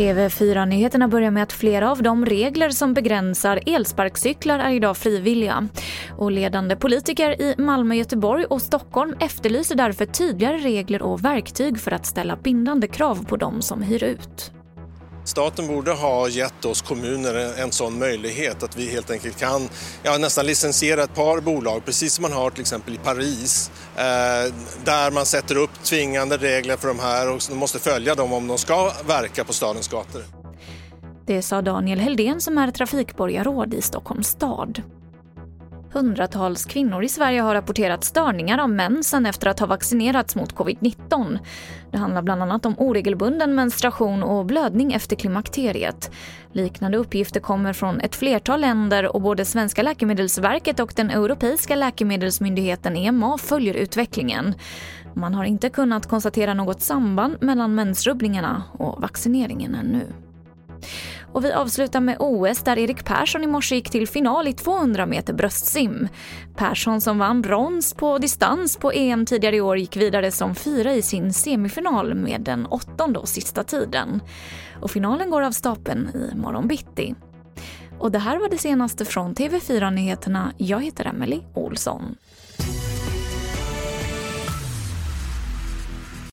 TV4-nyheterna börjar med att flera av de regler som begränsar elsparkcyklar är idag frivilliga. Och ledande politiker i Malmö, Göteborg och Stockholm efterlyser därför tydligare regler och verktyg för att ställa bindande krav på de som hyr ut. Staten borde ha gett oss kommuner en sån möjlighet att vi helt enkelt kan ja, nästan licensiera ett par bolag, precis som man har till exempel i Paris, eh, där man sätter upp tvingande regler för de här och måste följa dem om de ska verka på stadens gator. Det sa Daniel Heldén som är trafikborgarråd i Stockholms stad. Hundratals kvinnor i Sverige har rapporterat störningar av mensen efter att ha vaccinerats mot covid-19. Det handlar bland annat om oregelbunden menstruation och blödning efter klimakteriet. Liknande uppgifter kommer från ett flertal länder och både svenska läkemedelsverket och den europeiska läkemedelsmyndigheten EMA följer utvecklingen. Man har inte kunnat konstatera något samband mellan mensrubbningarna och vaccineringen ännu. Och vi avslutar med OS där Erik Persson i morse gick till final i 200 meter bröstsim. Persson som vann brons på distans på EM tidigare i år gick vidare som fyra i sin semifinal med den åttonde och sista tiden. Och finalen går av stapeln i morgon bitti. Och det här var det senaste från TV4 Nyheterna. Jag heter Emily Olsson.